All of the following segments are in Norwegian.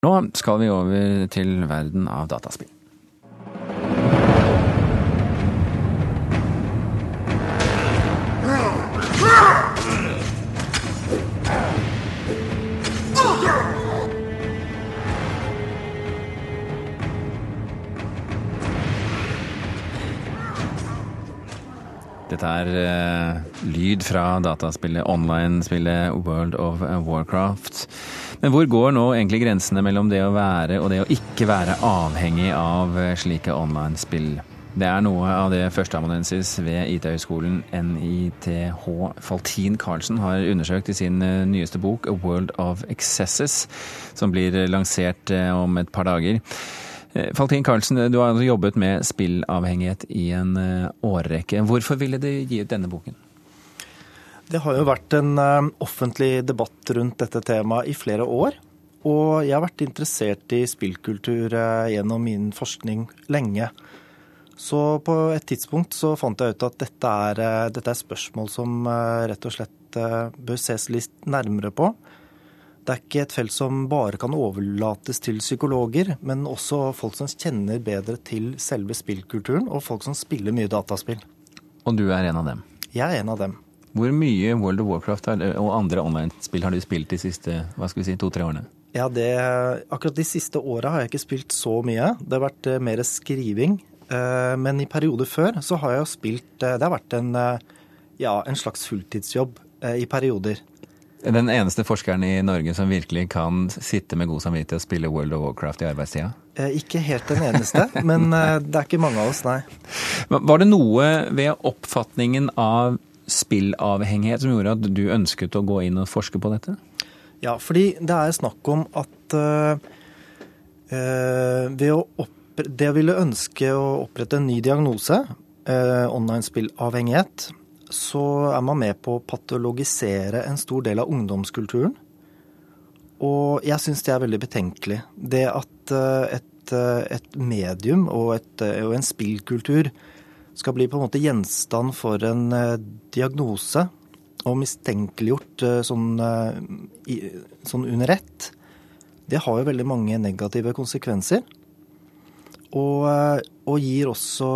Nå skal vi over til verden av dataspill. Dette er uh, lyd fra dataspillet, online-spillet World of Warcraft. Men hvor går nå egentlig grensene mellom det å være og det å ikke være avhengig av eh, slike online-spill? Det er noe av det førsteamanuensis ved IT-høgskolen NITH Faltin Karlsen har undersøkt i sin eh, nyeste bok A World of Excesses, som blir lansert om et par dager. Eh, Faltin Karlsen, du har altså jobbet med spillavhengighet i en eh, årrekke. Hvorfor ville du gi ut denne boken? Det har jo vært en eh, offentlig debatt rundt dette temaet i flere år. Og jeg har vært interessert i spillkultur gjennom min forskning lenge. Så på et tidspunkt så fant jeg ut at dette er, dette er spørsmål som rett og slett bør ses litt nærmere på. Det er ikke et felt som bare kan overlates til psykologer, men også folk som kjenner bedre til selve spillkulturen, og folk som spiller mye dataspill. Og du er en av dem? Jeg er en av dem. Hvor mye World of Warcraft og andre online-spill har du spilt de siste hva skal vi si, to-tre årene? Ja, det, Akkurat de siste åra har jeg ikke spilt så mye. Det har vært eh, mer skriving. Eh, men i perioder før så har jeg spilt eh, Det har vært en, ja, en slags fulltidsjobb i perioder. Den eneste forskeren i Norge som virkelig kan sitte med god samvittighet og spille World of Warcraft i arbeidstida? Eh, ikke helt den eneste, men eh, det er ikke mange av oss, nei. Var det noe ved oppfatningen av spillavhengighet som gjorde at du ønsket å gå inn og forske på dette? Ja, fordi det er snakk om at uh, ved å opp, det ville ønske å opprette en ny diagnose, uh, online spillavhengighet, så er man med på å patologisere en stor del av ungdomskulturen. Og jeg syns det er veldig betenkelig. Det at et, et medium og, et, og, en spillkultur skal bli på en måte gjenstand for en diagnose og mistenkeliggjort sånn, sånn under ett, det har jo veldig mange negative konsekvenser. Og, og gir også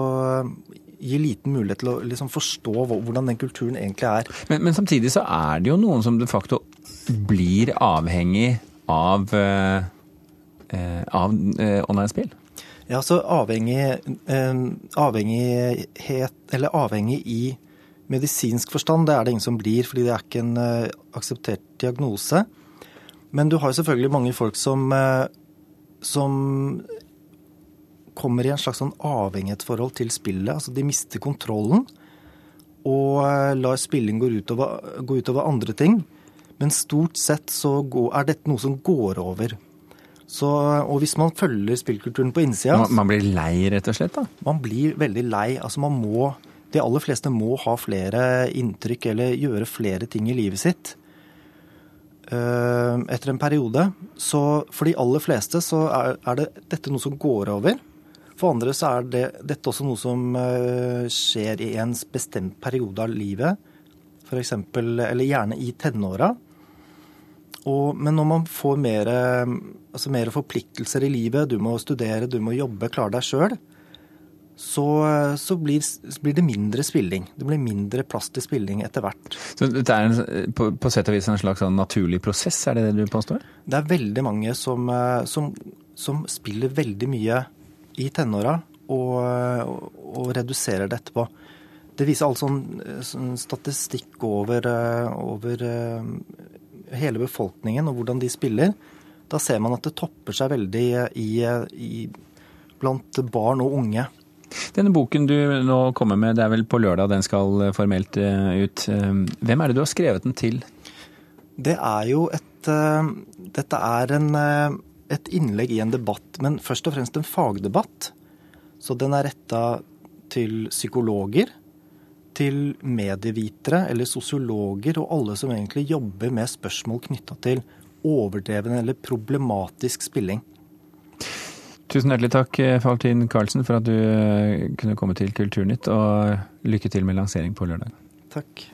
gir liten mulighet til å liksom forstå hvordan den kulturen egentlig er. Men, men, samtidig så er det jo noen som de facto blir avhengig av, eh, av eh, online-spill? Ja, så avhengig, uh, avhengighet, eller avhengig i medisinsk forstand, det er det ingen som blir, fordi det er ikke en akseptert diagnose. Men du har selvfølgelig mange folk som, som kommer i en slags sånn avhengighetsforhold til spillet. Altså de mister kontrollen og eh, lar spilling gå utover, gå utover andre ting. Men stort sett så er dette noe som går over. Så, og hvis man følger spillkulturen på innsida man, man, blir lei, rett og slett? da? Man blir veldig lei. Altså man må De aller fleste må ha flere inntrykk eller gjøre flere ting i livet sitt. Eh, etter en periode. Så for de aller fleste så er, er det dette noe som går over. For andre så er det, dette også noe som eh, skjer i en bestemt periode av livet. For eksempel, eller gjerne i tenåra. Men når man får mer, altså mer, forpliktelser i livet, du må studere, du må jobbe, klare deg sjøl, så, så blir, blir, det mindre spilling. Det blir mindre plass til spilling etter hvert. Så dette er en, på, på, sett og vis en slags sånn naturlig prosess, er det det du påstår? Det er veldig mange som, eh, som, som spiller veldig mye i tenåra og, og, reduserer det etterpå. Det viser all sånn, sånn statistikk over, over, eh, hele befolkningen og hvordan de spiller. Da ser man at det topper seg veldig i, i, blant barn og unge. Denne boken du nå kommer med, det er vel på lørdag den skal formelt eh, ut. Eh, hvem er det du har skrevet den til? Det er jo et Dette er en et innlegg i en debatt, men først og fremst en fagdebatt. Så den er retta til psykologer, til medievitere eller sosiologer og alle som egentlig jobber med spørsmål knytta til overdreven eller problematisk spilling. Tusen hjertelig takk, Faltin Karlsen, for at du eh, kunne komme til Kulturnytt, og lykke til med lansering på lørdag. Takk.